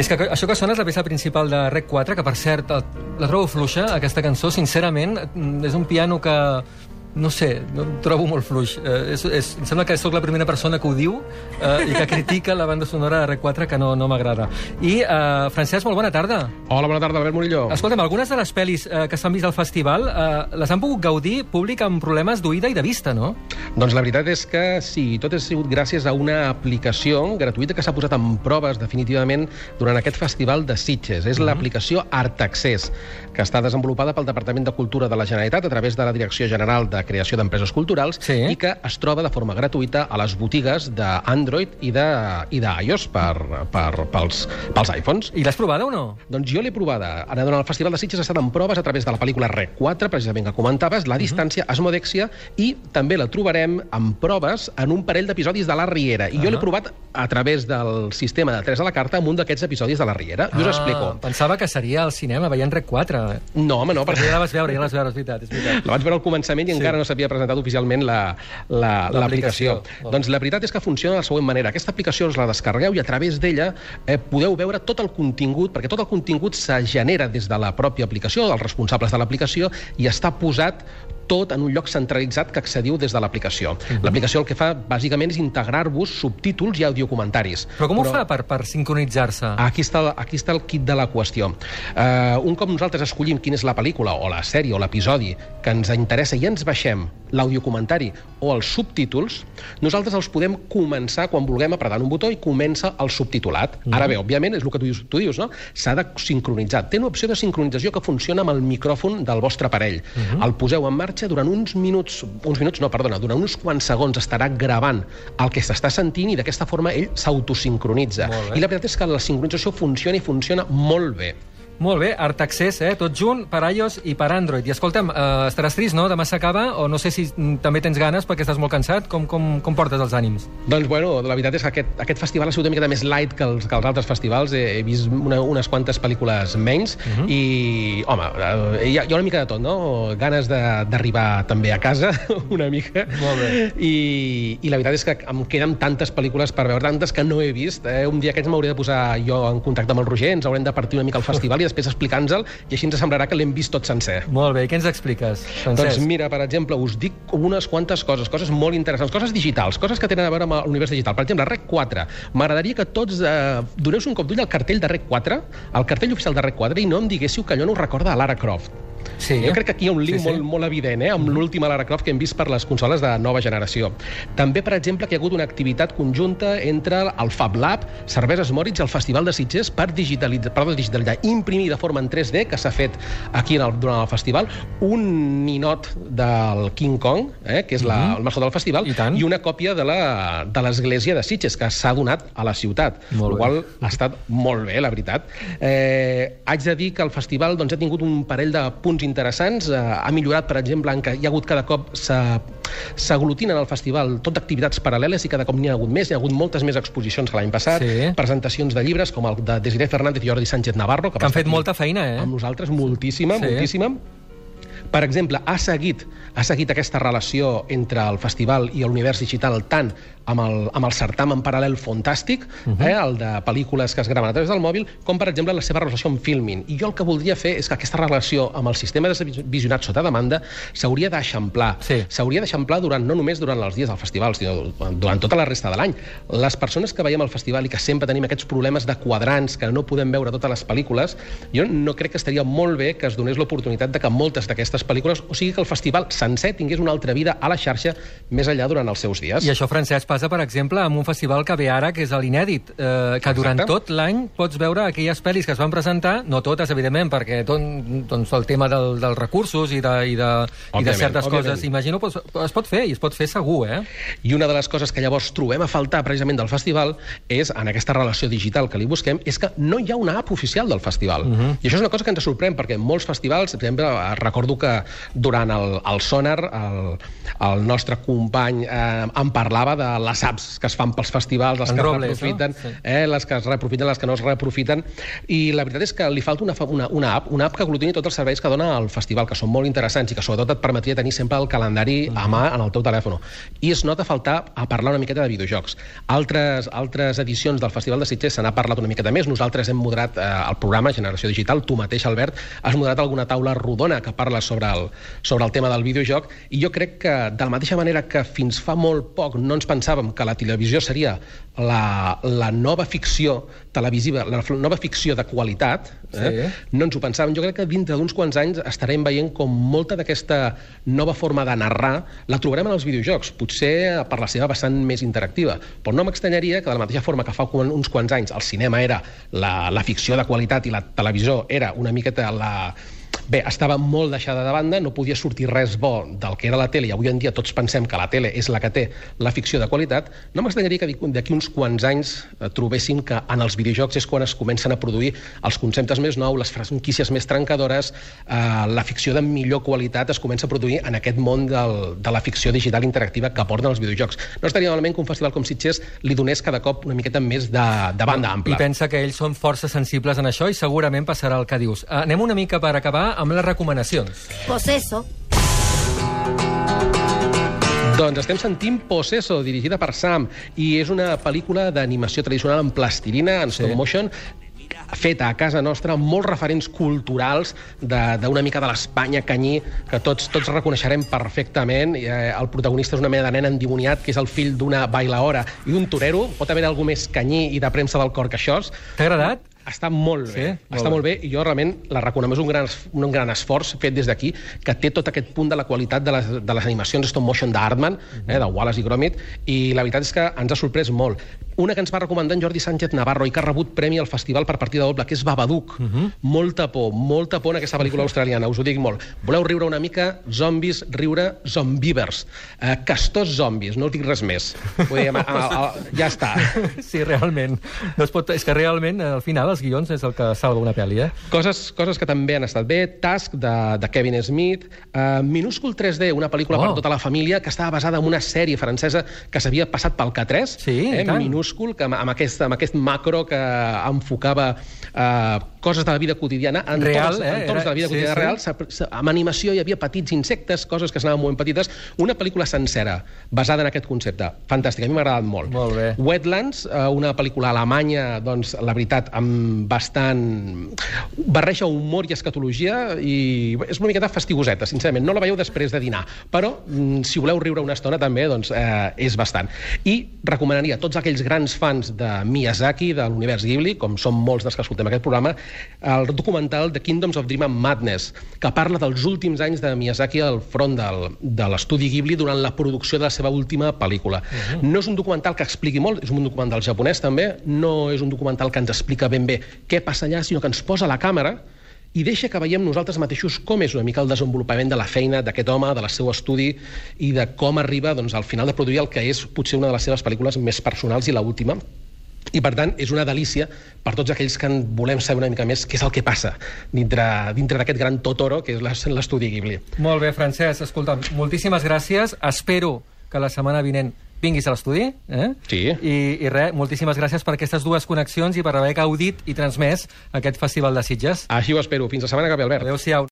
I és que això que sona és la peça principal de Rec 4, que per cert la trobo fluixa, aquesta cançó, sincerament. Mm, És un piano que no sé, no em trobo molt fluix. Eh, és, és, em sembla que sóc la primera persona que ho diu eh, i que critica la banda sonora de R4 que no, no m'agrada. I, eh, Francesc, molt bona tarda. Hola, bona tarda, Albert Murillo. Escolta'm, algunes de les pel·lis eh, que s'han vist al festival eh, les han pogut gaudir públic amb problemes d'oïda i de vista, no? Doncs la veritat és que sí, tot ha sigut gràcies a una aplicació gratuïta que s'ha posat en proves definitivament durant aquest festival de Sitges. És l'aplicació Art Access, que està desenvolupada pel Departament de Cultura de la Generalitat a través de la Direcció General de Creació d'Empreses Culturals Sí. i que es troba de forma gratuïta a les botigues d'Android i de i d'iOS per, per, pels, pels iPhones. I l'has provada o no? Doncs jo l'he provada. Ara, durant el Festival de Sitges ha estat en proves a través de la pel·lícula Rec 4, precisament que comentaves, La distància, Asmodèxia, i també la trobarem en proves en un parell d'episodis de La Riera. I jo l'he provat a través del sistema de 3 a la carta amb un d'aquests episodis de La Riera. I us explico. Pensava que seria al cinema veient Rec 4. No, home, no, Perquè ja la vas veure, ja la vas veure, és veritat, és veritat. la vaig veure al començament i Sí. encara no s'havia presentat oficialment la- la- L'aplicació. l'aplicació. Doncs la veritat és que funciona de la següent manera. Aquesta aplicació us la descarregueu i a través d'ella eh, podeu veure tot el contingut, perquè tot el contingut se genera des de la pròpia aplicació, dels responsables de l'aplicació, i està posat tot en un lloc centralitzat que accediu des de l'aplicació. Mhm. L'aplicació el que fa, bàsicament, és integrar-vos subtítols i audiocomentaris. Però com ho fa per, per sincronitzar-se? Aquí està, aquí està el kit de la qüestió. Uh, un cop nosaltres escollim quina és la pel·lícula, o la sèrie, o l'episodi que ens interessa i ens baixem l'audiocomentari o els subtítols, nosaltres els podem començar quan vulguem apretant un botó i comença el subtitulat. Mm -hmm. Ara bé, òbviament, és el que tu dius, tu dius no? S'ha de sincronitzar. Té una opció de sincronització que funciona amb el micròfon del vostre aparell. Mm -hmm. El poseu en marxa durant uns minuts, uns minuts, no, perdona, durant uns quants segons estarà gravant el que s'està sentint i d'aquesta forma ell s'autosincronitza. I la veritat és que la sincronització funciona i funciona molt bé. Molt bé, Art Access, eh? tot junt, per iOS i per Android. I escolta'm, eh, estaràs trist, no? Demà s'acaba, o no sé si mm, també tens ganes perquè estàs molt cansat. Com, com, com portes els ànims? Doncs, bueno, la veritat és que aquest, aquest festival ha sigut una miqueta més light que els, que els altres festivals. He, he vist una, unes quantes pel·lícules menys uh -huh. i, home, eh, hi ha, hi ha una mica de tot, no? Ganes de- d'arribar també a casa, una mica. Molt bé. I, I la veritat és que em queden tantes pel·lícules per veure, tantes que no he vist. Eh? Un dia aquests m'hauré de posar jo en contacte amb el Roger, ens haurem de partir una mica el festival i després explicar-nos-el, i així ens semblarà que l'hem vist tot sencer. Molt bé, i què ens expliques, Francesc? Doncs mira, per exemple, us dic unes quantes coses, coses molt interessants, coses digitals, coses que tenen a veure amb l'univers digital. Per exemple, Rec 4. M'agradaria que tots eh, doneu un cop d'ull al cartell de Rec 4, al cartell oficial de Rec 4, i no em diguéssiu que allò no us recorda a Lara Croft. Sí. Jo crec que aquí hi ha un link Sí, sí, molt, molt evident, eh, amb l'última Lara Croft que hem vist per les consoles de nova generació. També, per exemple, que hi ha hagut una activitat conjunta entre el Fab Lab, Cerveses Moritz i el Festival de Sitges per digitalitzar, per digitalitzar imprimir de forma en 3D, que s'ha fet aquí en el, durant el festival, un ninot del King Kong, eh, que és la, el mascot del festival, I tant. i una còpia de l'església de, de Sitges, que s'ha donat a la ciutat. Molt el qual ha estat molt bé, la veritat. Eh, haig de dir que el festival doncs, ha tingut un parell de punts interessants. Eh, ha millorat, per exemple, en que hi ha hagut cada cop s'aglutinen al festival tot activitats paral·leles i cada cop n'hi ha hagut més. Hi ha hagut moltes més exposicions que l'any passat, Sí. presentacions de llibres com el de Desiré Fernández i Jordi Sánchez Navarro, Que va han fet molta feina, eh? amb nosaltres, moltíssima, Sí. sí. moltíssima. Per exemple, ha seguit, ha seguit aquesta relació entre el festival i l'univers digital tant amb el, amb el certamen paral·lel fantàstic, uh -huh. eh, el de pel·lícules que es graven a través del mòbil, com per exemple la seva relació amb Filmin. I jo el que voldria fer és que aquesta relació amb el sistema de visionat sota demanda s'hauria d'eixamplar. Sí. S'hauria d'eixamplar durant, no només durant els dies del festival, sinó durant tota la resta de l'any. Les persones que veiem al festival i que sempre tenim aquests problemes de quadrants, que no podem veure totes les pel·lícules, jo no crec que estaria molt bé que es donés l'oportunitat de que moltes d'aquestes pel·lícules, o sigui que el festival sencer tingués una altra vida a la xarxa més enllà durant els seus dies. I això, Francesc, passa, per exemple, amb un festival que ve ara, que és l'Inèdit, eh, que durant Exacte. tot l'any pots veure aquelles pel·lis que es van presentar, no totes, evidentment, perquè tot, doncs, el tema del, dels recursos i de, i de, i de certes òbviament. coses, imagino, pues, es pot fer, i es pot fer segur, eh? I una de les coses que llavors trobem a faltar precisament del festival és, en aquesta relació digital que li busquem, és que no hi ha una app oficial del festival. Uh -huh. I això és una cosa que ens sorprèn, perquè molts festivals, per exemple, recordo que que durant el, el sonar el, el nostre company eh, em parlava de les apps que es fan pels festivals, les En que Robles, es reprofiten, no? Sí. eh, les que es reprofiten, les que no es reprofiten, i la veritat és que li falta una, una, una app, una app que aglutini tots els serveis que dona el festival, que són molt interessants i que sobretot et permetria tenir sempre el calendari a mà en el teu telèfon. I es nota faltar a parlar una miqueta de videojocs. Altres, altres edicions del Festival de Sitges se n'ha parlat una miqueta més. Nosaltres hem moderat eh, el programa Generació Digital, tu mateix, Albert, has moderat alguna taula rodona que parla sobre el, sobre el tema del videojoc i jo crec que, de la mateixa manera que fins fa molt poc no ens pensàvem que la televisió seria la, la nova ficció televisiva, la nova ficció de qualitat, eh? Sí. no ens ho pensàvem. Jo crec que dintre d'uns quants anys estarem veient com molta d'aquesta nova forma de narrar la trobarem en els videojocs, potser per la seva vessant més interactiva. Però no m'extanyaria que de la mateixa forma que fa uns quants anys el cinema era la, la ficció de qualitat i la televisió era una miqueta la, Bé, estava molt deixada de banda, no podia sortir res bo del que era la tele, i avui en dia tots pensem que la tele és la que té la ficció de qualitat, no m'estranyaria que d'aquí uns quants anys eh, trobéssim que en els videojocs és quan es comencen a produir els conceptes més nous, les franquícies més trencadores, eh, la ficció de millor qualitat es comença a produir en aquest món del, de la ficció digital interactiva que porten els videojocs. No estaria malament que un festival com Sitges li donés cada cop una miqueta més de, de banda I ampla. pensa que ells són força sensibles en això i segurament passarà el que dius. Uh, anem una mica per acabar amb les recomanacions. Pues eso. Doncs estem sentint Poseso, dirigida per Sam, i és una pel·lícula d'animació tradicional en plastilina, en stop Sí. motion, feta a casa nostra, amb molts referents culturals de- d'una mica de l'Espanya canyí, que tots tots reconeixerem perfectament. I, Eh, el protagonista és una mena de nen endimoniat, que és el fill d'una bailaora i d'un torero. Pot haver algú més canyí i de premsa del cor que això. T'ha agradat? Està molt bé, Sí? està bé. molt bé i jo realment la recomanem, és un gran, un gran esforç fet des d'aquí, que té tot aquest punt de la qualitat de les, de les animacions stop motion d'Artman, eh, de Wallace i Gromit, i la veritat és que ens ha sorprès molt. Una que ens va recomandar en Jordi Sánchez Navarro i que ha rebut premi al festival per partida doble, que és Babadook. Uh -huh. Molta por, molta por en aquesta pel·lícula australiana, us ho dic molt. Voleu riure una mica? Zombis, riure, zombivers. Eh, castors zombis, no us dic res més. Vull dir, a, a, a, ja està. Sí, realment. No es pot... És que realment, al final, els guions és el que salva una pel·li, eh? Coses, coses que també han estat bé, Task, de, de Kevin Smith, uh, Minúscul 3D, una pel·lícula Oh. per tota la família, que estava basada en una sèrie francesa que s'havia passat pel K3, Sí, i eh, tant. Minúscul, que amb, aquest, amb aquest macro que enfocava uh, coses de la vida quotidiana, entorns, Real, eh? entorns de la vida Era- sí, quotidiana sí. real, amb animació hi havia petits insectes, coses que s'anaven movent petites, una pel·lícula sencera, basada en aquest concepte. Fantàstica, a mi m'ha agradat molt. Molt bé. Wetlands, eh, una pel·lícula alemanya, doncs, la veritat, amb bastant... barreja humor i escatologia i és una miqueta fastigoseta, sincerament. No la veieu després de dinar, però mm, si voleu riure una estona també, doncs, eh, és bastant. I recomanaria tots aquells grans fans de Miyazaki, de l'univers Ghibli, com som molts dels que escoltem aquest programa, el documental The Kingdoms of Dream and Madness, que parla dels últims anys de Miyazaki al front del, de l'estudi Ghibli durant la producció de la seva última pel·lícula. Uh -huh. No és un documental que expliqui molt, és un documental japonès també, no és un documental que ens explica ben bé què passa allà, sinó que ens posa la càmera i deixa que veiem nosaltres mateixos com és una mica el desenvolupament de la feina d'aquest home, de la seu estudi i de com arriba doncs, al final de produir el que és potser una de les seves pel·lícules més personals i l'última, i, per tant, és una delícia per tots aquells que en volem saber una mica més què és el que passa dintre, dintre d'aquest gran Totoro, que és l'es- l'estudi Ghibli. Molt bé, Francesc, escolta, moltíssimes gràcies. Espero que la setmana vinent vinguis a l'estudi. Eh? Sí. I, I res, moltíssimes gràcies per aquestes dues connexions i per haver gaudit i transmès aquest Festival de Sitges. Així ho espero. Fins la setmana que ve, Albert. Adéu-siau.